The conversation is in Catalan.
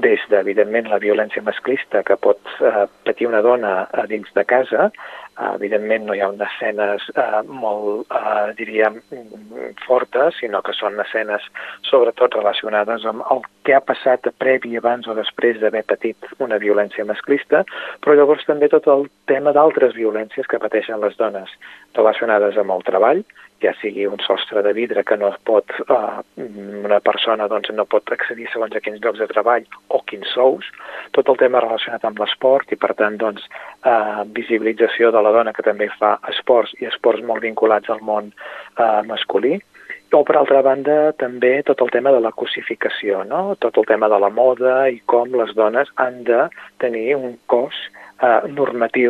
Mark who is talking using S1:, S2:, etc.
S1: des de, evidentment, la violència masclista que pot eh, patir una dona a dins de casa, eh, evidentment no hi ha unes escenes eh, molt, eh, diríem, fortes, sinó que són escenes sobretot relacionades amb el que ha passat previ, abans o després d'haver patit una violència masclista, però llavors també tot el tema d'altres violències que pateixen les dones relacionades amb el treball, ja sigui un sostre de vidre que no pot, eh, una persona doncs, no pot accedir segons a quins llocs de treball o quins sous, tot el tema relacionat amb l'esport i per tant doncs, eh, visibilització de la dona que també fa esports i esports molt vinculats al món eh, masculí, o, per altra banda, també tot el tema de la cosificació, no? tot el tema de la moda i com les dones han de tenir un cos eh, normatiu